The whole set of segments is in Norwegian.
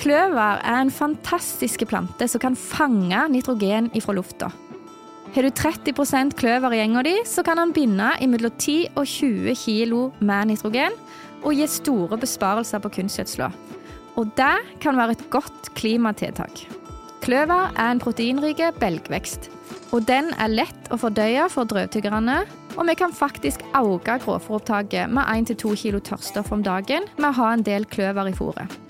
Kløver er en fantastisk plante som kan fange nitrogen ifra lufta. Har du 30% kløver i gjenga di, så kan den binde mellom 10 og 20 kg med nitrogen og gi store besparelser på kunstgjødsla. Og det kan være et godt klimatiltak. Kløver er en proteinrik belgvekst, og den er lett å fordøye for drøvtyggerne. Og vi kan faktisk øke grovfòropptaket med 1-2 kg tørrstoff om dagen med å ha en del kløver i fôret.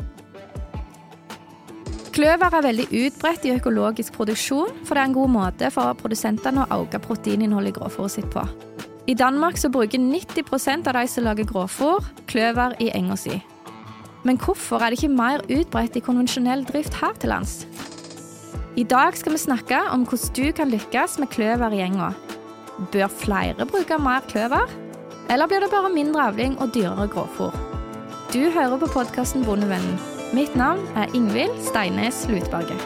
Kløver er veldig utbredt i økologisk produksjon, for det er en god måte for produsentene å øke proteininnholdet i grovfòret sitt på. I Danmark så bruker 90 av de som lager grovfòr, kløver i enga si. Men hvorfor er det ikke mer utbredt i konvensjonell drift her til lands? I dag skal vi snakke om hvordan du kan lykkes med kløver i enga. Bør flere bruke mer kløver? Eller blir det bare mindre avling og dyrere grovfòr? Du hører på podkasten Bondevennen. Mitt navn er Ingvild Steines Lutberget.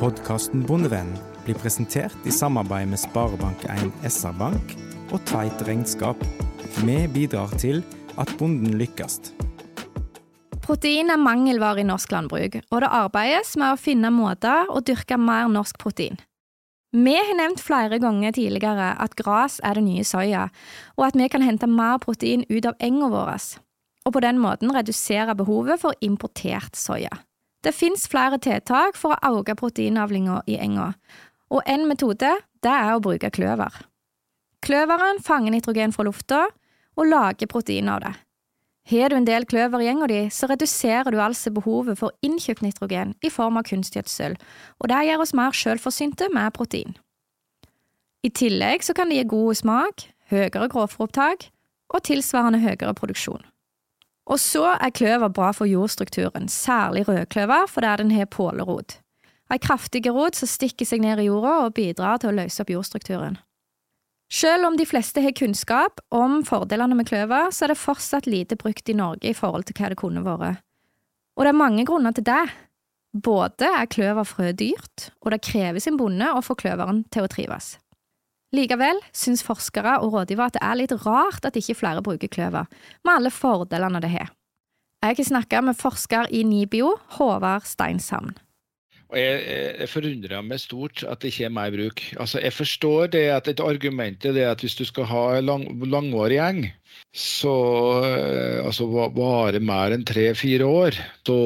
Podkasten Bondevennen blir presentert i samarbeid med Sparebank1 SR-Bank og Tveit Regnskap. Vi bidrar til at bonden lykkes. Protein er mangelvare i norsk landbruk, og det arbeides med å finne måter å dyrke mer norsk protein. Vi har nevnt flere ganger tidligere at gras er det nye soya, og at vi kan hente mer protein ut av enga vår, og på den måten redusere behovet for importert soya. Det finnes flere tiltak for å øke proteinavlinga i enga, og en metode det er å bruke kløver. Kløveren fanger nitrogen fra lufta og lager protein av det. Har du en del kløver i gjenga di, så reduserer du altså behovet for innkjøpt nitrogen i form av kunstgjødsel, og det gjør oss mer selvforsynte med protein. I tillegg så kan det gi god smak, høyere grovfòropptak og tilsvarende høyere produksjon. Og så er kløver bra for jordstrukturen, særlig rødkløver fordi den har pålerot. Ei kraftig rot som stikker seg ned i jorda og bidrar til å løse opp jordstrukturen. Selv om de fleste har kunnskap om fordelene med kløver, så er det fortsatt lite brukt i Norge i forhold til hva det kunne vært. Og det er mange grunner til det. Både er kløverfrø dyrt, og det krever sin bonde å få kløveren til å trives. Likevel syns forskere og rådgivere at det er litt rart at ikke flere bruker kløver, med alle fordelene det har. Jeg har snakka med forsker i NIBIO, Håvard Steinshamn. Og jeg, jeg forundrer meg stort at det ikke er mer bruk. Altså, jeg forstår det at et argument er at hvis du skal ha lang, langvarig gjeng, så eh, altså vare mer enn tre-fire år, så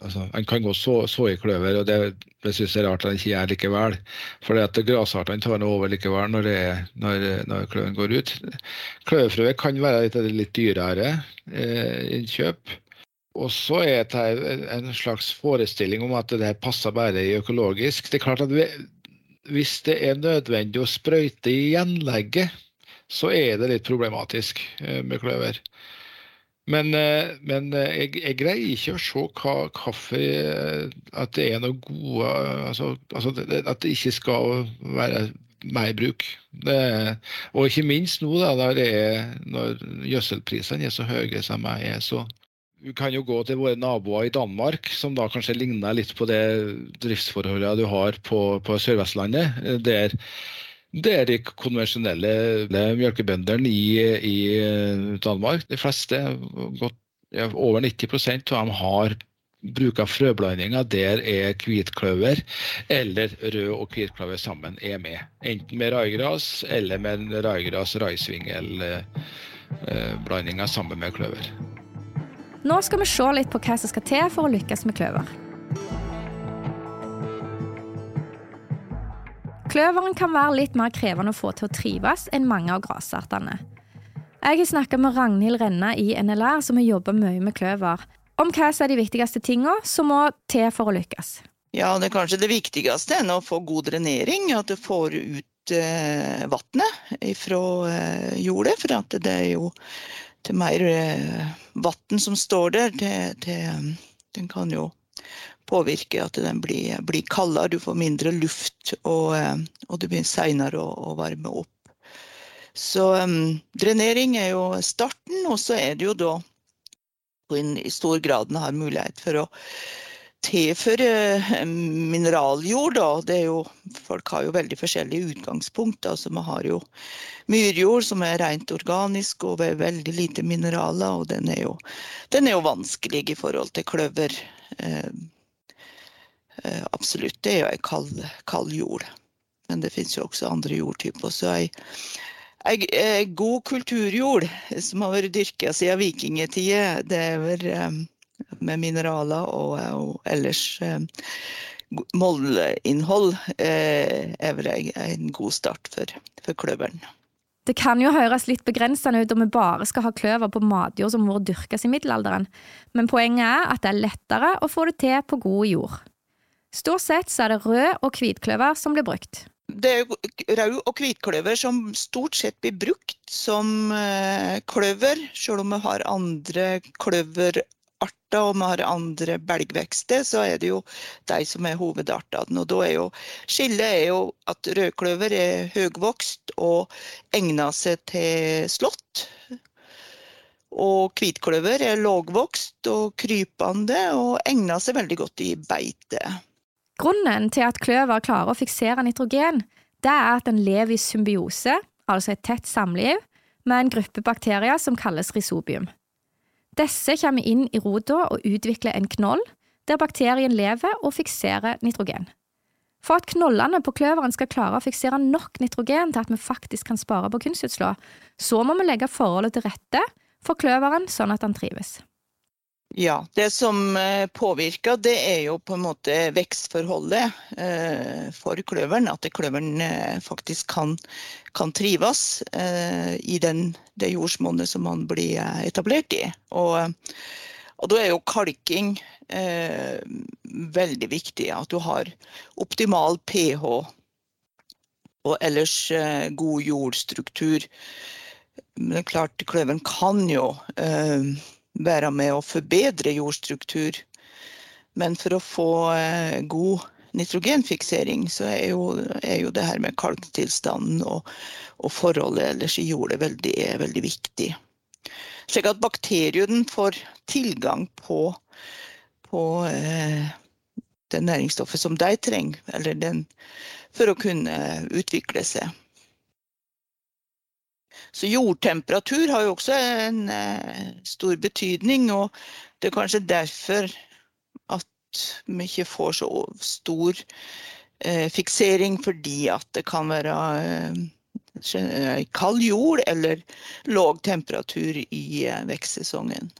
altså, En kan gå så, så, i kløver, og det, det syns jeg er rart at en ikke gjør likevel. For at grasartene tar noe over likevel når, det, når, når kløven går ut. Kløverfrø kan være litt, litt dyrere eh, innkjøp. Og så er det en slags forestilling om at det passer bare i økologisk. Det er klart at vi, Hvis det er nødvendig å sprøyte i gjenlegget, så er det litt problematisk eh, med kløver. Men, eh, men eh, jeg, jeg, greier ikke å se hva kaffe At det er noe gode altså, altså At det ikke skal være mer bruk. Det, og ikke minst nå, da, når, når gjødselprisene er så høye som de er. så vi kan jo gå til våre naboer i Danmark, som da kanskje ligner litt på det driftsforholdet du har på, på Sør-Vestlandet. Der, der de konvensjonelle melkebøndene i, i, Danmark, de fleste, godt, ja, over 90% av dem har bruk av frøblandinger der er hvitkløver eller rød og hvitkløver sammen er med. Enten med raigras eller med raigras-raisvingel-blandinger eh, sammen med kløver. Nå skal vi se litt på hva som skal til for å lykkes med kløver. Kløveren kan være litt mer krevende å få til å trives enn mange av grasartene. Jeg har snakka med Ragnhild Renna i NLR, som har jobba mye med kløver, om hva som er de viktigste tingene som må til for å lykkes. Ja, det er kanskje det viktigste er å få god drenering, at du får ut eh, vannet fra eh, jordet. For at det er jo til mer eh, vann som står der, det, det, den kan jo påvirke at den blir, blir kaldere, du får mindre luft, og, eh, og det begynner seinere å, å, varme opp. Så um, drenering er jo starten, og så er det jo da i stor grad har mulighet for å tilføre for mineraljord, da. Er jo, folk har jo veldig forskjellige utgangspunkt. Altså, vi har jo myrjord som er rent organisk og med veldig lite mineraler, og den er jo, den er jo vanskelig i forhold til kløver. Eh, eh, absolutt. Det er jo ei kald, kald, jord. Men det finnes jo også andre jordtyper. Så ei, ei, ei god kulturjord som har vært dyrka siden vikingtida, det er vel eh, med mineraler og, og ellers eh, mollinnhold eh, er vel en god start for, for kløveren. Det kan jo høres litt begrensende ut om vi bare skal ha kløver på matjord som har dyrkes i middelalderen, men poenget er at det er lettere å få det til på god jord. Stort sett så er det rød- og hvitkløver som blir brukt. Det er jo rød- og hvitkløver som stort sett blir brukt som eh, kløver, selv om vi har andre kløver arter og vi har andre belgvekster, så er det jo de som er hovedartene. Og da er jo skillet er jo at rødkløver er høgvokst og egner seg til slått. Og hvitkløver er lågvokst og krypende og egner seg veldig godt i beite. Grunnen til at kløver klarer å fiksere nitrogen, det er at den lever i symbiose, altså et tett samliv, med en gruppe bakterier som kalles rhizobium. Disse kommer inn i rota og utvikler en knoll, der bakterien lever og fikserer nitrogen. For at knollene på kløveren skal klare å fiksere nok nitrogen til at vi faktisk kan spare på kunstgjødsla, så må vi legge forholdet til rette for kløveren sånn at den trives. Ja, det som eh, påvirker, det er jo på en måte vekstforholdet eh, for kløveren. At kløveren eh, faktisk kan, kan trives i den, det jordsmonnet som man blir etablert i. Og, og da er jo kalking eh, veldig viktig. At du har optimal pH og ellers eh, god jordstruktur. Men det er klart, kløveren kan jo eh, være med å forbedre jordstruktur. Men for å få eh, god nitrogenfiksering, så er jo, er jo det her med kalktilstanden og, og, forholdet ellers i jordet veldig, veldig viktig. Slik at bakterien får tilgang på, på eh, det næringsstoffet som de trenger, eller den, for å kunne utvikle seg. Så jordtemperatur har jo også en eh, stor betydning, og det er kanskje derfor at vi ikke får så stor eh, fiksering, fordi at det kan være eh, kald jord eller låg temperatur i eh, vekstsesongen.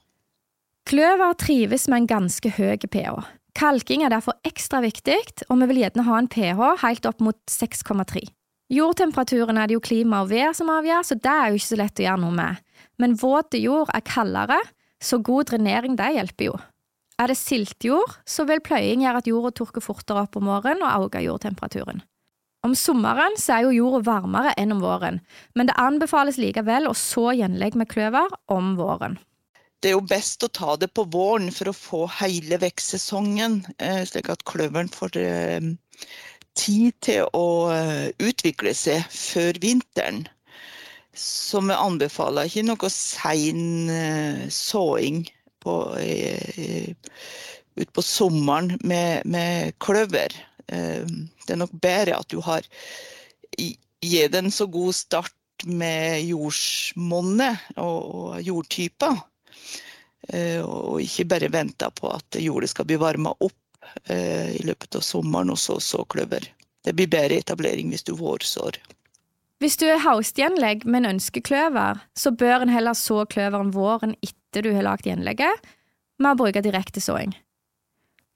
Kløver trives med en ganske høy pH. Kalking er derfor ekstra viktig, og vi vil gjerne ha en pH helt opp mot 6,3. Jordtemperaturen er det jo klima og vær som avgjør, så det er jo ikke så lett å gjøre noe med. Men våte jord er kaldere, så god drenering det hjelper jo. Er det siltjord, så vil pløying gjøre at jorda tørker fortere opp om våren og øker jordtemperaturen. Om sommeren så er jo jorda varmere enn om våren, men det anbefales likevel å så gjenlegg med kløver om våren. Det er jo best å ta det på våren for å få hele vekstsesongen, eh, slik at kløveren får eh, tid til å eh, utvikle seg før vinteren. Så vi anbefaler ikke noe sein eh, såing på, utpå sommeren med, med, kløver. Eh, det er nok bedre at du har Gi den så god start med jordsmonnet og jordtyper. Og ikke bare vente på at jordet skal bli varma opp Eh, i løpet av sommeren, og så såkløver. Det blir bedre etablering hvis du vårsår. Hvis du er haustgjenlegg, men ønsker kløver, så bør en heller så kløveren våren etter du har lagd gjenlegget, med å bruke direkte såing.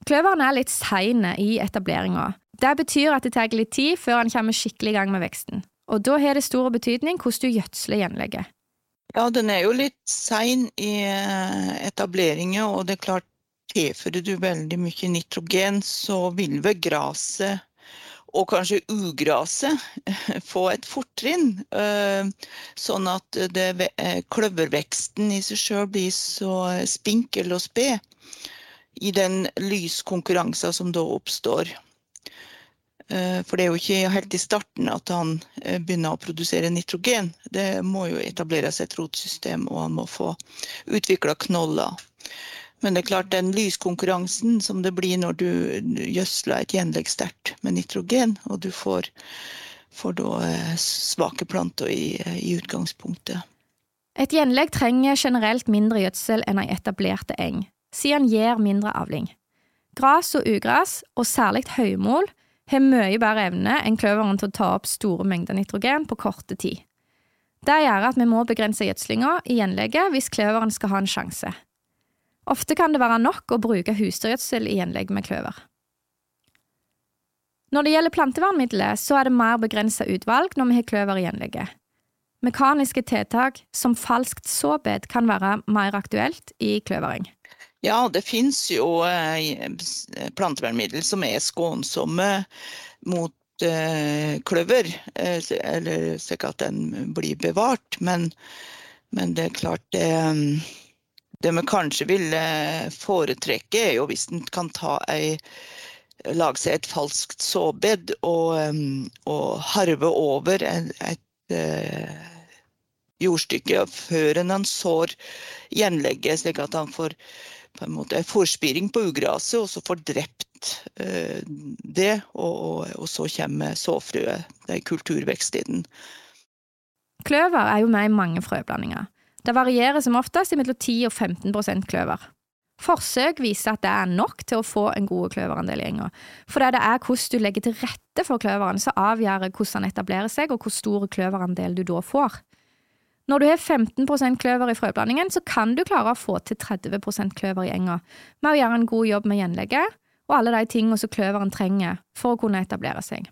Kløveren er litt seine i etableringa. Det betyr at det tar litt tid før han kommer skikkelig i gang med veksten. Og da har det stor betydning hvordan du gjødsler gjenlegget. Ja, den er jo litt sein i etableringen, etableringa, og det er klart tilfører du veldig mye nitrogen, så vil vel gresset og kanskje ugraset få et fortrinn. Eh, sånn at det, eh, kløverveksten i seg sjøl blir så spinkel og sped i den lyskonkurransen som da oppstår. Eh, for det er jo ikke helt i starten at han begynner å produsere nitrogen. Det må jo etableres et rotsystem, og han må få utvikla knoller. Men det er klart den lyskonkurransen som det blir når du gjødsler et gjenlegg sterkt med nitrogen, og du får, får da eh, svake planter i, i utgangspunktet. Et gjenlegg trenger generelt mindre gjødsel enn ei etablerte eng, siden den gir mindre avling. Gras og ugras, og særlig høymål, har mye bedre evne enn kløveren til å ta opp store mengder nitrogen på korte tid. Det gjør at vi må begrense gjødslinga i gjenlegget hvis kløveren skal ha en sjanse. Ofte kan det være nok å bruke husdyrgjødsel i gjenlegg med kløver. Når det gjelder plantevernmidler, så er det mer begrensa utvalg når vi har kløver i gjenlegget. Mekaniske tiltak som falskt såbed kan være mer aktuelt i kløvering. Ja, det finnes jo plantevernmidler som er skånsomme mot eh, kløver. Eh, eller slik at den blir bevart. Men, men det er klart det, det vi kanskje vil foretrekke, er jo hvis en kan ta ei lage seg et falskt såbed og, og harve over et, et jordstykke før en sår gjenlegget, slik at han får på en måte forspiring på ugraset, og så får drept uh, det. Og, og, og, så kommer såfrøet. Det er kulturvekst i den. Kløver er jo med i mange frøblandinger. Det varierer som oftest mellom 10 og 15% kløver. Forsøk viser at det er nok til å få en god kløverandel i enga. For det er hvordan du legger til rette for kløveren som avgjør hvordan den etablerer seg, og hvor stor kløverandel du da får. Når du har 15% kløver i frøblandingen, så kan du klare å få til 30% kløver i enga med å gjøre en god jobb med gjenlegget og alle de tingene som kløveren trenger for å kunne etablere seg.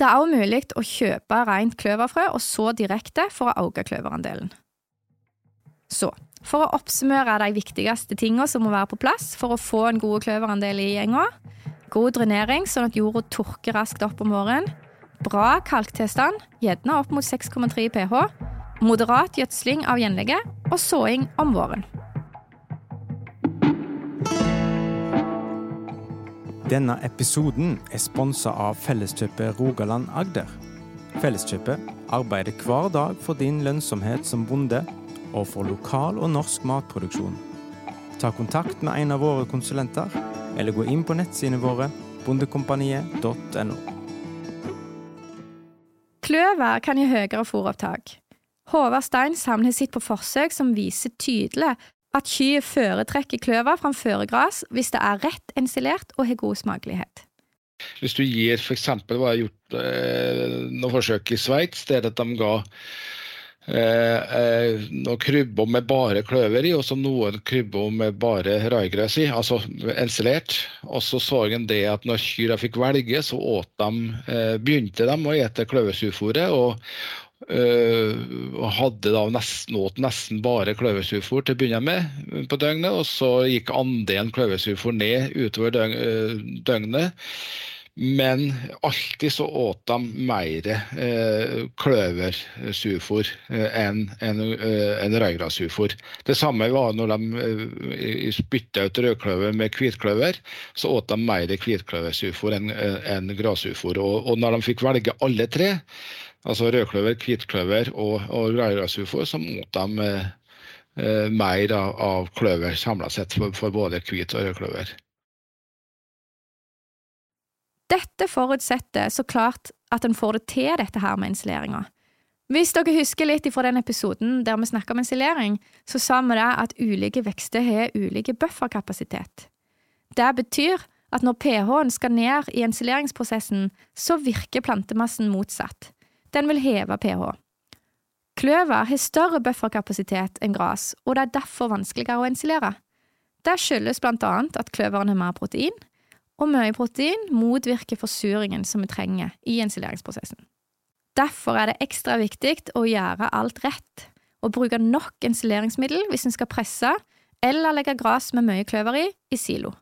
Det er også mulig å kjøpe rent kløverfrø og så direkte for å øke kløverandelen. Så, for å oppsummere de viktigste tingene som må være på plass for å få en god kløverandel i gjenga. god drenering sånn at jorda tørker raskt opp om våren, bra kalktilstand, gjerne opp mot 6,3 pH, moderat gjødsling av gjenlegget og såing om våren. Denne episoden er sponsa av Felleskjøpet Rogaland Agder. Felleskjøpet arbeider hver dag for din lønnsomhet som bonde og for lokal og norsk matproduksjon. Ta kontakt med en av våre konsulenter, eller gå inn på nettsidene våre bondekompaniet.no. Kløver kan gi høyere fôropptak. Håvard Steinshamn har sett på forsøk som viser tydelig at kyr foretrekker kløver framfor gress hvis det er rett ensilert og har god smakelighet. Hvis du gir f.eks. hva jeg har gjort eh, noen forsøk i Sveits, der de ga eh, eh, noen krybber med bare kløver i, og så noen krybber med bare raigress i, altså ensilert. Og så så en det at når kyrne fikk velge, så åt de, eh, begynte de å ete kløversufòret. Og, Uh, hadde da nesten, åt nesten bare kløversurfôr til å begynne med på døgnet. Og så gikk andelen kløversurfôr ned utover døgn, døgnet. Men alltid så åt de mer eh, kløversufor enn en, en røygrasurfôr. Det samme var når de spytta ut rødkløver med hvitkløver. Så åt de mer hvitkløversufor enn en grasufor. Og, og når de fikk velge alle tre, altså rødkløver, hvitkløver og, og rairasufo, så åt de eh, mer av, av kløver samla sett for, for både hvit og rødkløver. Dette forutsetter så klart at en får det til, dette her med insuleringa. Hvis dere husker litt fra den episoden der vi snakka om insulering, så sa vi det at ulike vekster har ulike bufferkapasitet. Det betyr at når pH-en skal ned i insuleringsprosessen, så virker plantemassen motsatt. Den vil heve pH. Kløver har større bufferkapasitet enn gras, og det er derfor vanskeligere å ensilere. Det skyldes blant annet at kløveren har mer protein, og mye protein motvirker forsuringen som vi trenger i ensileringsprosessen. Derfor er det ekstra viktig å gjøre alt rett, og bruke nok ensileringsmiddel hvis en skal presse eller legge gras med mye kløver i, i silo.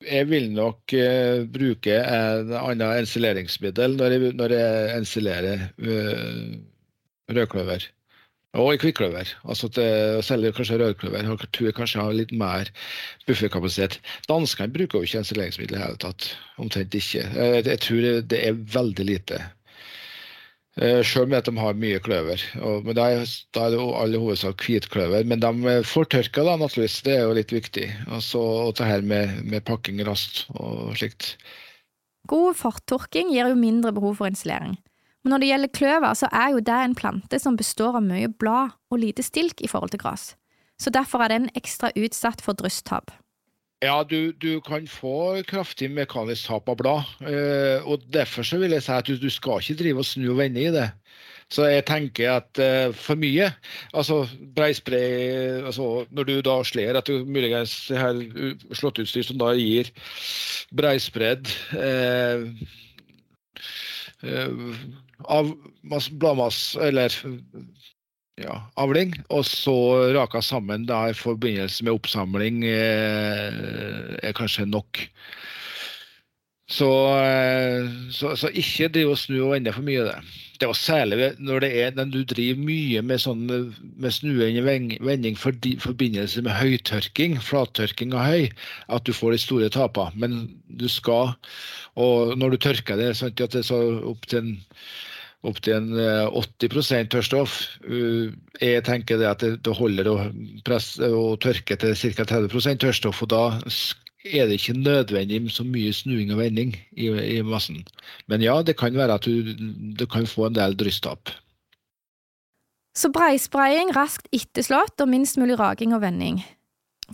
Jeg vil nok uh, bruke en annet ensileringsmiddel når jeg, når jeg ensilerer uh, rødkløver. Og i kvikkkløver. Altså til, særlig kanskje rødkløver. Tror kanskje har litt mer bufferkapasitet. Danskene bruker jo ikke ensileringsmiddel i hele tatt. Omtrent ikke. Jeg, jeg tror det er veldig lite. Uh, Sjøl at de har mye kløver. Men da er, det jo alle hovedsak hvitkløver. Men de får tørka, da, naturligvis. Det er jo litt viktig. Og det her med, med pakking raskt og slikt. God fortørking gir jo mindre behov for insulering. Men når det gjelder kløver, så er jo det en plante som består av mye blad og lite stilk i forhold til gras. Så derfor er den ekstra utsatt for drysttap. Ja, du, du, kan få kraftig mekanisk tap av blad. Eh, og Derfor så vil jeg si at du, du, skal ikke drive og snu og vende i det. Så jeg tenker at eh, for mye altså Breispray altså Når du da slår du muligens har slåttutstyr som da gir breispredd eh, eh av bladmasse, eller ja, avling, og så raka sammen da i forbindelse med oppsamling eh, er kanskje nok. Så, eh, så, så ikke driv og snu og vende for mye det. Det var særlig når det er når du driver mye med, sånn, med snuende vending for forbindelse med høytørking, flattørking av høy, at du får de store tapene. Men du skal, og når du tørker det, sånn at det er så opp til en opptil en 80 eh, tørrstoff. Eh, jeg tenker det at det holder å, presse, å tørke til ca. 30% tørrstoff. og Da er det ikke nødvendig med så mye snuing og vending i, i, massen. Men ja, det kan være at du, du kan få en del drysstap. Så breispraying raskt etterslått og minst mulig raging og vending.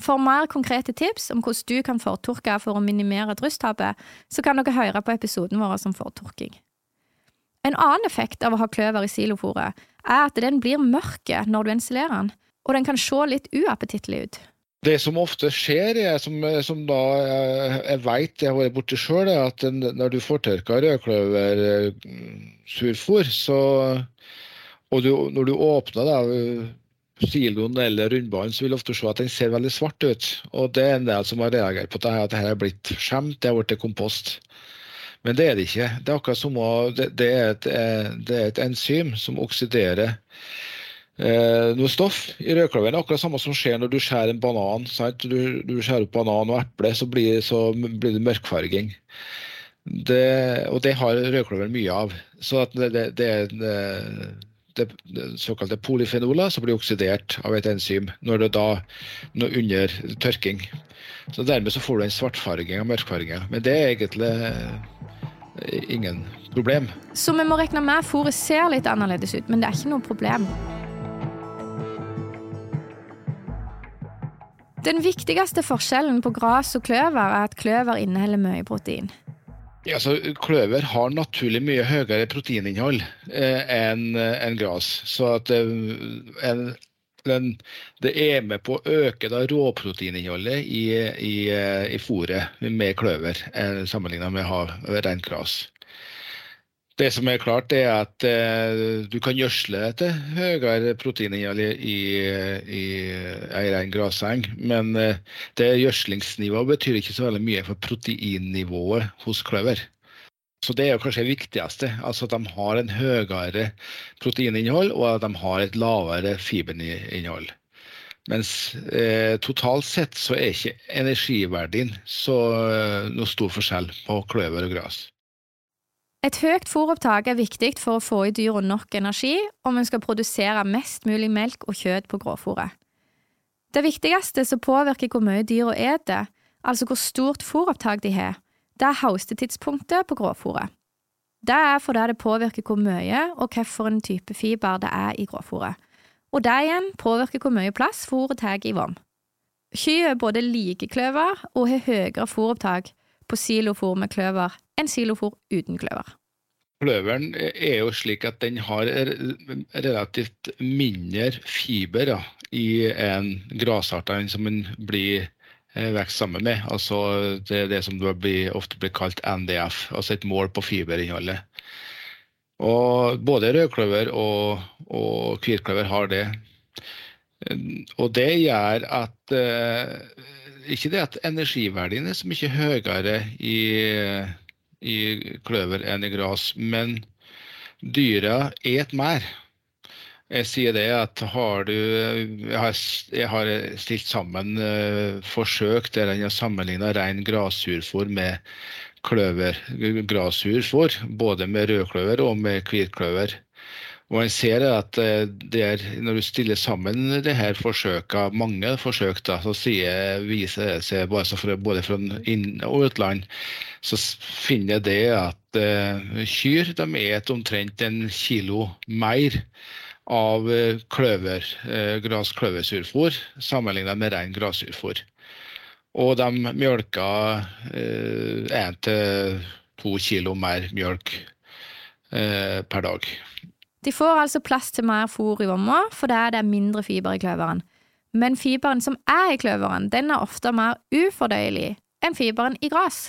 For mer konkrete tips om hvordan du kan fortørke for å minimere drysstapet, så kan dere høre på episoden vår om fortørking. En annen effekt av å ha kløver i silofòret er at den blir mørk når du ensilerer den, og den kan se litt uappetittlig ut. Det som ofte skjer, er, som, som da jeg vet jeg har vært borti sjøl, er at når du får tørka rødkløversurfôr, så og du, når du åpner da, siloen eller rundbanen, så vil du ofte se at den ser veldig svart ut. Og det er en del som har reagert på at dette er blitt skjemt, det har blitt kompost. Men det er det ikke. Det er akkurat som å, det, det, er et, eh, det, er et, enzym som oksiderer eh, noe stoff i rødkløveren. Akkurat samme som skjer når du skjærer en banan. Sant? Du, du skjærer opp banan og eple, så blir, så blir det mørkfarging. Det, og det har rødklaveren mye av. Så det, det, det er det, det, såkalte polyfenoler som blir oksidert av et enzym når det da når under tørking. Så Dermed så får du en svartfarging og mørkfargingen. Men det er egentlig ingen problem. Så vi må regne med at fôret ser litt annerledes ut, men det er ikke noe problem. Den viktigste forskjellen på gras og kløver er at kløver inneholder mye protein. Ja, så Kløver har naturlig mye høyere proteininnhold eh, enn en gras. Så at eh, en, den, det er med på å øke da råproteininnholdet i, i, eh, i fôret med kløver, eh, sammenlignet med å rent gras. Det som er klart, er at eh, du kan gjødsle til høyere proteininnhold i, i, i ei rein graseng, men eh, det gjødslingsnivået betyr ikke så veldig mye for proteinnivået hos kløver. Så det er kanskje det viktigste. altså At de har en høyere proteininnhold, og at de har et lavere fiberinnhold. Mens eh, totalt sett så er ikke energiverdien så eh, noe stor forskjell på kløver og gras. Et høyt fôropptak er viktig for å få i dyra nok energi om en skal produsere mest mulig melk og kjøtt på gråfòret. Det viktigste som påvirker hvor mye dyra eter, altså hvor stort fôropptak de har, det er haustetidspunktet på gråfòret. Det er fordi det påvirker hvor mye og hvilken type fiber det er i gråfòret. Og det igjen påvirker hvor mye plass fòret tar i vom. Kyr både liker kløver og har høyere fòropptak på silofòr med kløver enn silofòr uten kløver. Kløveren er jo slik at den har relativt mindre fiber da, i en grasart enn som den blir Eh, vekst sammen med. Altså det det som ofte blir kalt NDF, altså et mål på fiberinnholdet. Og både rødkløver og, og hvitkløver har det. Og det gjør at eh, Ikke det at energiverdien er så mye høyere i, i kløver enn i gras, men dyra et mer. Jeg sier det at har du Jeg har, jeg har stilt sammen uh, forsøk der en har sammenligna ren grassurfôr med kløver, grassurfôr, både med rødkløver og med hvitkløver. Og en ser at eh, er, når du stiller sammen det her forsøka, mange forsøk, da, så sier, viser det seg både, både fra inn- og utland, så finner det at uh, kyr de et omtrent en kilo mer av eh, kløver, uh, graskløversurfôr sammenlignet med ren grassurfôr. Og de mjølker én uh, til to kilo mer mjølk per dag. De får altså plass til mer fôr i vomma fordi det er mindre fiber i kløveren. Men fiberen som er i kløveren, den er ofte mer ufordøyelig enn fiberen i gras.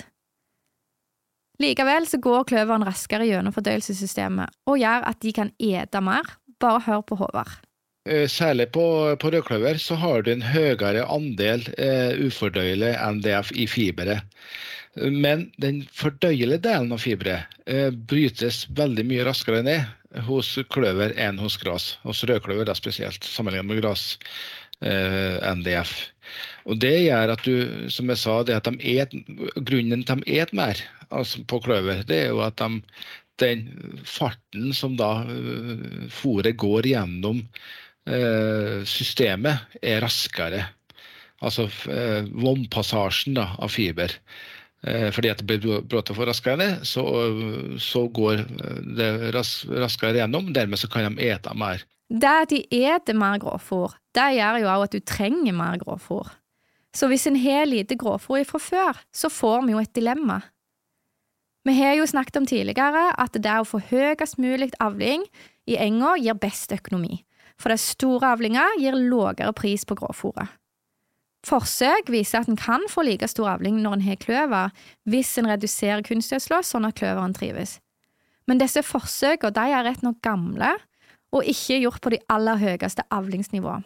Likevel så går kløveren raskere gjennom fordøyelsessystemet og gjør at de kan ete mer. Bare hør på Håvard. Eh, særlig på, på rødkløver så har du en høyere andel eh, ufordøyelig NDF i fiberet. Men den fordøyelige delen av fiberet eh, brytes veldig mye raskere ned hos kløver enn hos gras. Hos rødkløver da spesielt, sammenlignet med gras. Eh, NDF. Og Det gjør at du, som jeg sa, det at de et, grunnen til at de et mer altså på kløver, det er jo at de, den farten som da uh, fôret går gjennom uh, systemet, er raskere. Altså uh, vognpassasjen av fiber. Eh, fordi at det blir bråte for raskere, så, så går det ras, raskere gjennom. Dermed så kan de ete mer. Det at de eter mer grovfôr, det gjør jo òg at du trenger mer grovfôr. Så hvis en har lite grovfôr fra før, så får vi jo et dilemma. Vi har jo snakket om tidligere at det å få høyest mulig avling i enga gir best økonomi, for det store avlinger gir lavere pris på grovfôret. Forsøk viser at en kan få like stor avling når en har kløver, hvis en reduserer kunstgjødsla sånn at kløveren trives. Men disse forsøkene er rett nok gamle, og ikke gjort på de aller høyeste avlingsnivå.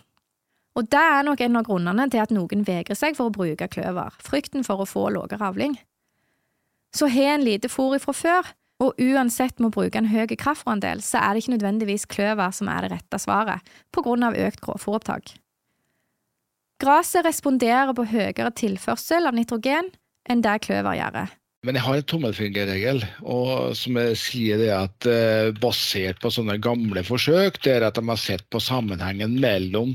Og det er nok en av grunnene til at noen vegrer seg for å bruke kløver, frykten for å få lavere avling. Så har en lite fôr fra før, og uansett må bruke en høy kraftandel, så er det ikke nødvendigvis kløver som er det rette svaret, på grunn av økt grovfôropptak. Gresset responderer på høyere tilførsel av nitrogen enn det kløver gjør. Men jeg har en tommelfingerregel, og som jeg sier det at uh, basert på sånne gamle forsøk, det er at de har sett på sammenhengen mellom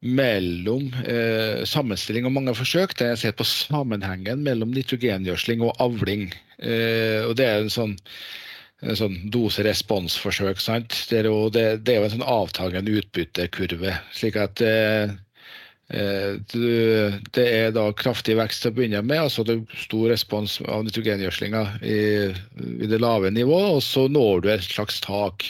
mellom eh, sammenstilling og mange forsøk. Det jeg sett på sammenhengen mellom nitrogengjødsling og avling. Eh, og det er en sånn en sånn dose-respons-forsøk. Det, det, det, er jo en sånn avtagende utbyttekurve. slik at eh, Eh, det er da kraftig vekst til å begynne med, altså det er stor respons av nitrogengjødslinga i, i, det lave nivået, og så når du et slags tak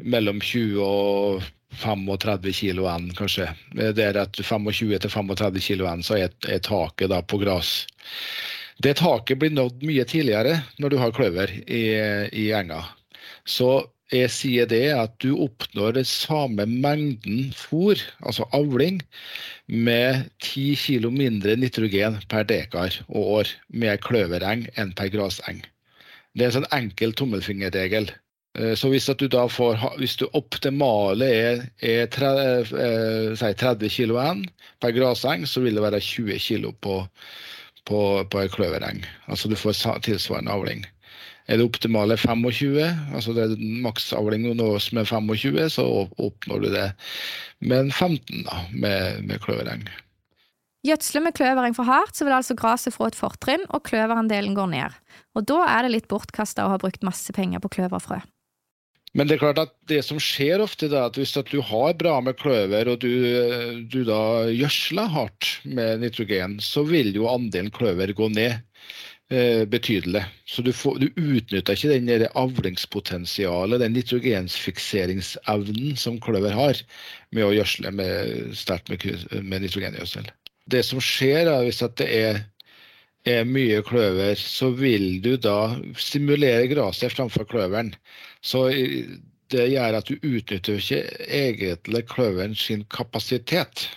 mellom 20 og 35 kilo enn, kanskje. Det er at 25-35 kilo enn, så er, er taket da på gress. Det taket blir nådd mye tidligere når du har kløver i, i enga. Så jeg sier det at du oppnår den samme mengden fôr, altså avling, med 10 kg mindre nitrogen per dekar og år med kløvereng enn per graseng. Det er en sånn enkel tommelfingerregel. Eh, så hvis du da får, hvis du optimale er, er 30, 30 kg per graseng, så vil det være 20 kg på, på, på en kløvereng. Altså du får tilsvarende avling. Er det optimale 25, altså det er maksavling nås med 25, så oppnår du det med en 15 da, med, med kløvereng. Gjødsler med kløvereng for hardt, så vil altså gresset få et fortrinn, og kløverandelen går ned. Og da er det litt bortkasta å ha brukt masse penger på kløverfrø. Men det er klart at det som skjer ofte, er at hvis at du har bra med kløver, og du, du da gjødsler hardt med nitrogen, så vil jo andelen kløver gå ned. Eh, betydelig. Så du, får, du utnytter ikke den det avlingspotensialet, den nitrogensfikseringsevnen som kløver har med å gjødsle sterkt med, med nitrogengjødsel. Det som skjer da, hvis det er, er, mye kløver, så vil du da stimulere gresset framfor kløveren. Så det gjør at du utnytter ikke egentlig kløveren sin kapasitet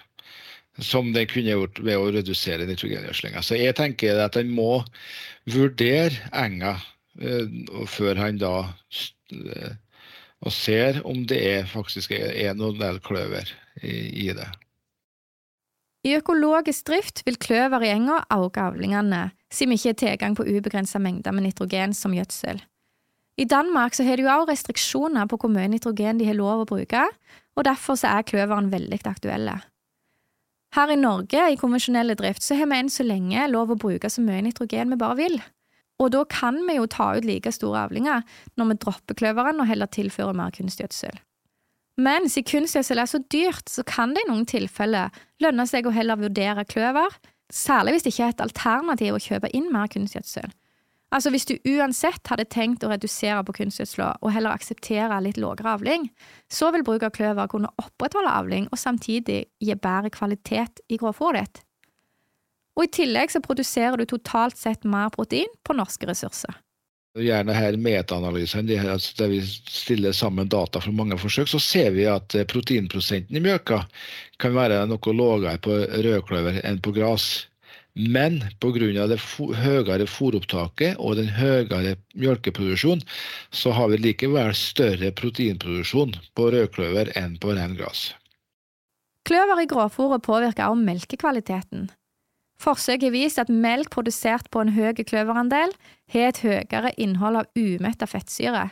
som den kunne gjort ved å redusere nitrogengjødslinga. Så jeg tenker at han må vurdere enga uh, før han da uh, og ser om det er, faktisk er noen del kløver i, i det. I økologisk drift vil kløver i enga øke avlingene, siden vi ikke har tilgang på ubegrensa mengder med nitrogen som gjødsel. I Danmark så har de jo også restriksjoner på hvor mye nitrogen de har lov å bruke, og derfor så er kløveren veldig aktuelle. Her i Norge, i konvensjonell drift, så har vi enn så lenge lov å bruke så mye nitrogen vi bare vil. Og da kan vi jo ta ut like store avlinger når vi dropper kløveren og heller tilfører mer kunstgjødsel. Men siden kunstgjødsel er så dyrt, så kan det i noen tilfeller lønne seg å heller vurdere kløver, særlig hvis det ikke er et alternativ å kjøpe inn mer kunstgjødsel. Altså Hvis du uansett hadde tenkt å redusere på kunstgjødsla og heller akseptere litt lavere avling, så vil bruk av kløver kunne opprettholde avling og samtidig gi bedre kvalitet i grovfòret ditt. Og I tillegg så produserer du totalt sett mer protein på norske ressurser. Gjerne her metaanalysene, altså der vi stiller sammen data fra mange forsøk, så ser vi at eh, proteinprosenten i mjølka kan være noe lavere på rødkløver enn på gras. Men pga. det høyere fôropptaket og den høyere melkeproduksjonen, så har vi likevel større proteinproduksjon på rødkløver enn på ren gress. Kløver i gråfòret påvirker også melkekvaliteten. Forsøk har vist at melk produsert på en høy kløverandel har et høyere innhold av umetta fettsyre.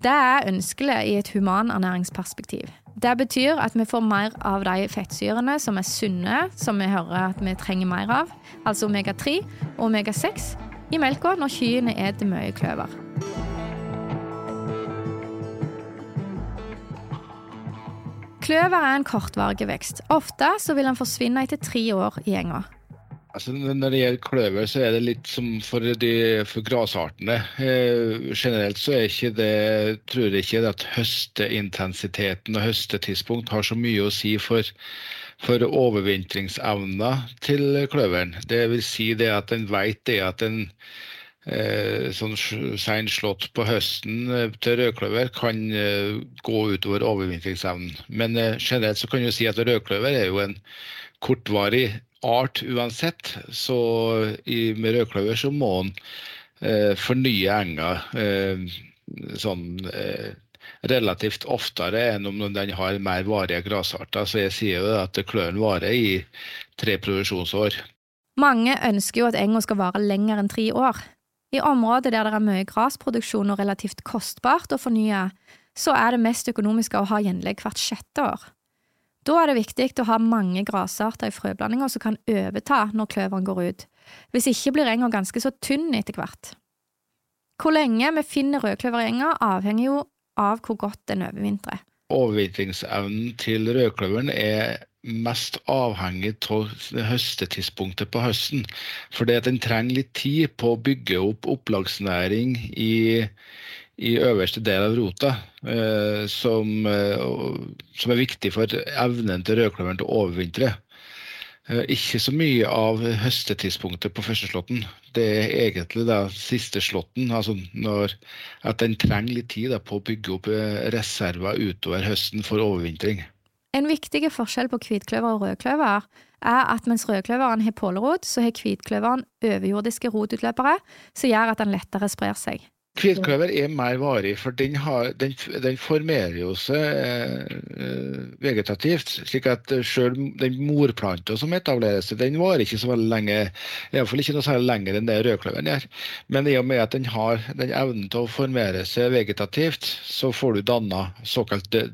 Det er ønskelig i et humanernæringsperspektiv. Det betyr at vi får mer av de fettsyrene som er sunne, som vi hører at vi trenger mer av, altså omega-3 og omega-6, i melka når kyrne spiser mye kløver. Kløver er en kortvarig vekst. Ofte vil den forsvinne etter tre år i enga. Altså, når det gjelder kløver, så er det litt som for, for grasartene. Eh, generelt så er ikke det, tror jeg ikke at høsteintensiteten og høstetidspunkt har så mye å si for, for overvintringsevna til kløveren. Det vil si det at en vet det at en eh, sånn seinslått på høsten eh, til rødkløver kan eh, gå utover overvintringsevnen. Men eh, generelt så kan du si at rødkløver er jo en kortvarig art uansett. Så i, med rødkløver så må en eh, fornye enga eh, sånn eh, relativt oftere enn om den har mer varige grasarter. Så jeg sier jo at kløren varer i tre produksjonsår. Mange ønsker jo at enga skal vare lenger enn tre år. I områder der det er mye grasproduksjon og relativt kostbart å fornye, så er det mest økonomiske å ha gjenlegg hvert sjette år. Da er det viktig å ha mange grasarter i frøblandinga som kan overta når kløveren går ut. Hvis ikke blir enga ganske så tynn etter hvert. Hvor lenge vi finner rødkløver i enga, avhenger jo av hvor godt den overvintrer. Overvintringsevnen til rødkløveren er mest avhengig av høstetidspunktet på høsten. For den trenger litt tid på å bygge opp opplagsnæring i i øverste del av rota, eh, som, eh, som, er viktig for evnen til rødkløveren til å overvintre. Eh, ikke så mye av høstetidspunktet på første slåtten. Det er egentlig da siste slåtten. Altså når, at den trenger litt tid da, på å bygge opp reserver utover høsten for overvintring. En viktig forskjell på hvitkløver og rødkløver er at mens rødkløveren har pålerot, så har hvitkløveren overjordiske rotutløpere som gjør at den lettere sprer seg. Hvitkløver er mer varig, for den, har, den, den formerer jo seg eh, vegetativt. slik at selv den morplanta som etableres, den varer ikke så veldig lenge. Iallfall ikke noe særlig lenger enn det rødkløveren gjør. Men i og med at den har den evnen til å formere seg vegetativt, så får du danna såkalte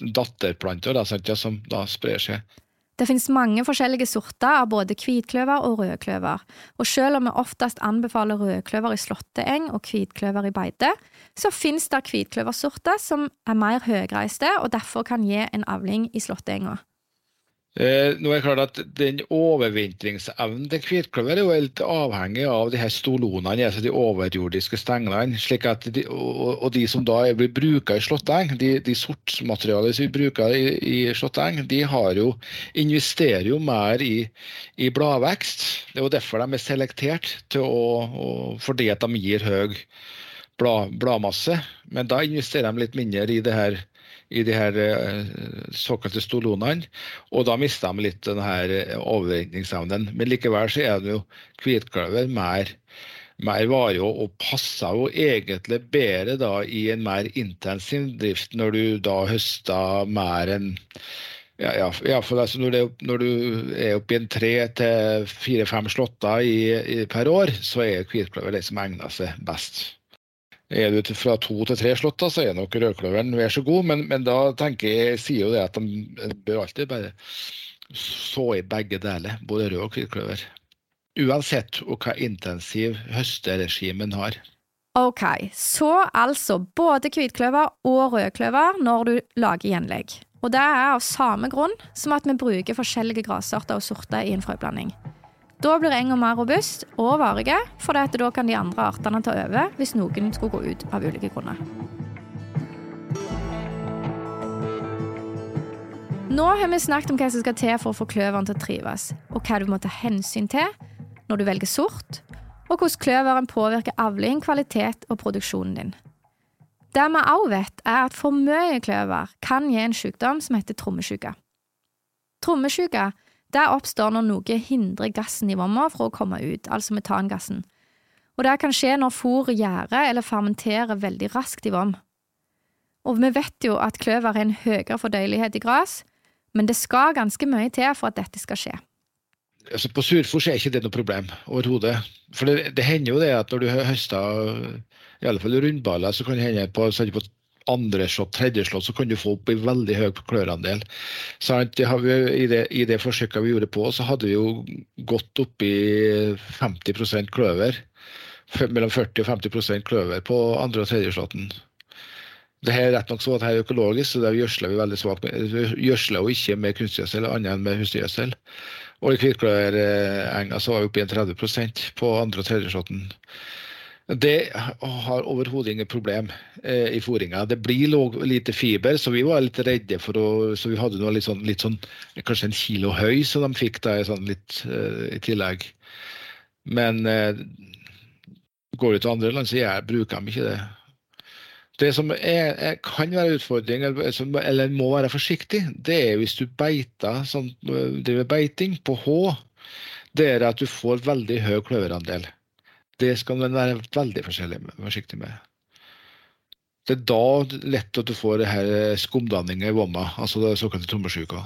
datterplanter da, som da sprer seg. Det finnes mange forskjellige sorter av både hvitkløver og rødkløver, og selv om vi oftest anbefaler rødkløver i slåtteeng og hvitkløver i beite, så finnes det hvitkløversorter som er mer høyreiste og derfor kan gi en avling i slåtteenga. Eh, nå er det klart at Den overvintringsevnen til hvitkløver er jo helt avhengig av de her stolonene, altså de overjordiske stenglene. slik at de, og, og, de som da blir bruka i slåtteng, de, de sortsmaterialet som vi bruker i, i slåtteng, de jo, investerer jo mer i, i, bladvekst. Det er jo derfor de er selektert til å, å, fordi at de gir høy blad, bladmasse. Men da investerer de litt mindre i det her i de her eh, såkalte stolonene. Og da mister de litt den her eh. Men likevel så er det jo hvitkløver mer mer varig og, passer jo egentlig bedre da i en mer intensiv drift når du da høster mer enn ja, ja, ja for altså når, det, når, du er oppe i en tre til fire-fem slåtter per år, så er hvitkløver det som egner seg best. Er du fra to til tre slåtter, så er nok rødkløveren vær så god, men, men da tenker jeg, sier jo det at de bør alltid bare så i begge deler, både rød og hvitkløver. Uansett hva intensiv høsteregimen har. Ok, så altså både hvitkløver og rødkløver når du lager gjenlegg. Og det er av samme grunn som at vi bruker forskjellige grassorter og sorter i en frøblanding. Da blir enga mer robust og varige, for da kan de andre artene ta over hvis noen skulle gå ut av ulike grunner. Nå har vi snakket om hva som skal til for å få kløveren til å trives, og hva du må ta hensyn til når du velger sort, og hvordan kløveren påvirker avling, kvalitet og produksjonen din. Det vi òg vet, er at for mye kløver kan gi en sykdom som heter trommesjuke. Trommesjuke det oppstår når noe hindrer gassen i vomma fra å komme ut, altså metangassen. Og det kan skje når fôr gjærer eller fermenterer veldig raskt i vom. Og vi vet jo at kløver har en høyere fordøyelighet i gress, men det skal ganske mye til for at dette skal skje. Altså på surfòr er ikke det noe problem overhodet. For det, det, hender jo det at når du høster i alle fall rundballer, så kan det hende på, på andre slått, tredje slått, så kan du få opp en veldig høy klørandel. I det, I det forsøket vi gjorde på, så hadde vi jo gått opp i 50 kløver. Mellom 40 og 50% kløver på andre og tredjeslåtten. Det her er rett nok så at det er økologisk, så der gjødsler vi veldig svakt. Vi gjødsler jo ikke med kunstgjødsel, annet enn med husdyrgjødsel. Og i hvitkløverenga så var vi oppe i en 30% på andre og tredje slåtten. Det har overhodet ingen problem eh, i fôringa. Det blir låg, lite fiber, så vi var litt redde for å Så vi hadde noe litt sånn, litt sånn kanskje en kilo høy, så de fikk da sånn litt eh, i tillegg. Men eh, går du til andre land, så jeg, bruker de ikke det. Det som er, er, kan være utfordring, eller, eller må være forsiktig, det er hvis du beiter, sånn, driver beiting på H, det er at du får veldig høy kløverandel. Det skal man være veldig forsiktig med. Det er da lett at du får det her skumdanninger i vomma, altså det såkalte trommesjuka.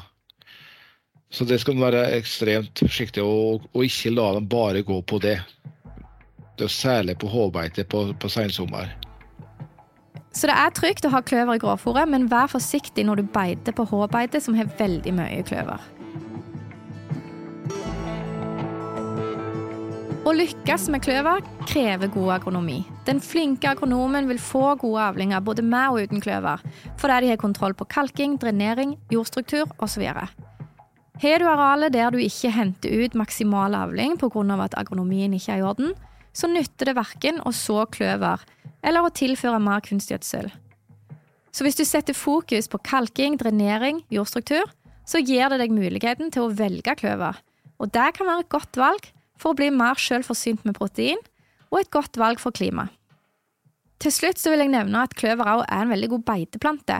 Så det skal man være ekstremt forsiktig og, og, ikke la dem bare gå på det. Det er Særlig på hårbeite på, på sensommer. Så det er trygt å ha kløver i grovfòret, men vær forsiktig når du beiter på hårbeite som har veldig mye kløver. Å lykkes med kløver krever god agronomi. Den flinke agronomen vil få gode avlinger både med og uten kløver, fordi de har kontroll på kalking, drenering, jordstruktur osv. Har du arealet der du ikke henter ut maksimal avling pga. at agronomien ikke er i orden, så nytter det verken å så kløver eller å tilføre mer kunstgjødsel. Så hvis du setter fokus på kalking, drenering, jordstruktur, så gir det deg muligheten til å velge kløver. Og det kan være et godt valg for å bli mer selvforsynt med protein, og et godt valg for klima. Til slutt vil jeg nevne at kløver også er en veldig god beiteplante.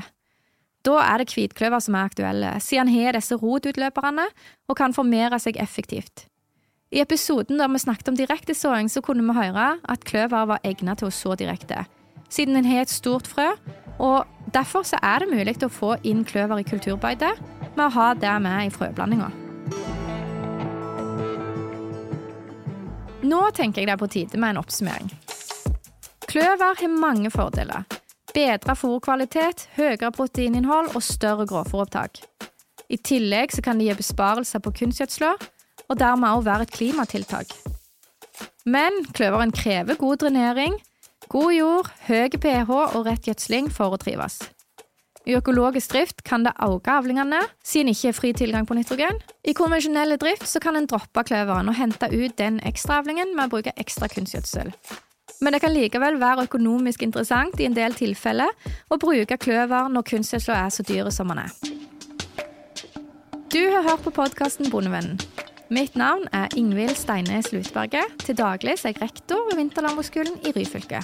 Da er det hvitkløver som er aktuelle, siden han har disse rotutløperne og kan formere seg effektivt. I episoden der vi snakket om direktesåing, så kunne vi høre at kløver var egnet til å så direkte, siden den har et stort frø, og derfor er det mulig å få inn kløver i kulturbeite med å ha det med i frøblandinga. Nå tenker jeg det er på tide med en oppsummering. Kløver har mange fordeler. Bedre fôrkvalitet, høyere proteininnhold og større grovfòropptak. I tillegg kan det gi besparelser på kunstgjødsla, og dermed også være et klimatiltak. Men kløveren krever god drenering, god jord, høy pH og rett gjødsling for å trives. I økologisk drift kan det øke avlingene, siden det ikke er fri tilgang på nitrogen. I konvensjonell drift kan en droppe kløveren og hente ut den ekstraavlingen med å bruke ekstra kunstgjødsel. Men det kan likevel være økonomisk interessant i en del tilfeller å bruke kløver når kunstgjødselen er så dyre som den er. Du har hørt på podkasten Bondevennen. Mitt navn er Ingvild Steines Lutberget. Til daglig er jeg rektor ved Vinterlandbruksskolen i Ryfylke.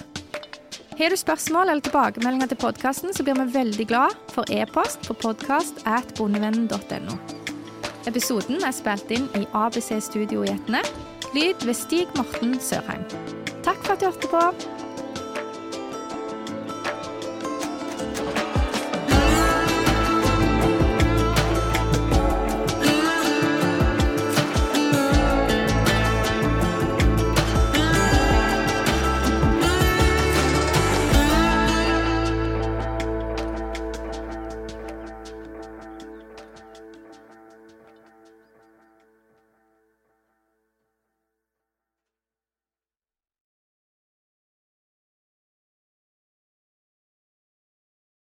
Har du spørsmål eller tilbakemeldinger til podkasten, så blir vi veldig glad for e-post på podkast. Episoden er spilt inn i ABC Studio i Etne. Lyd ved Stig Morten Sørheim. Takk for at du hørte på.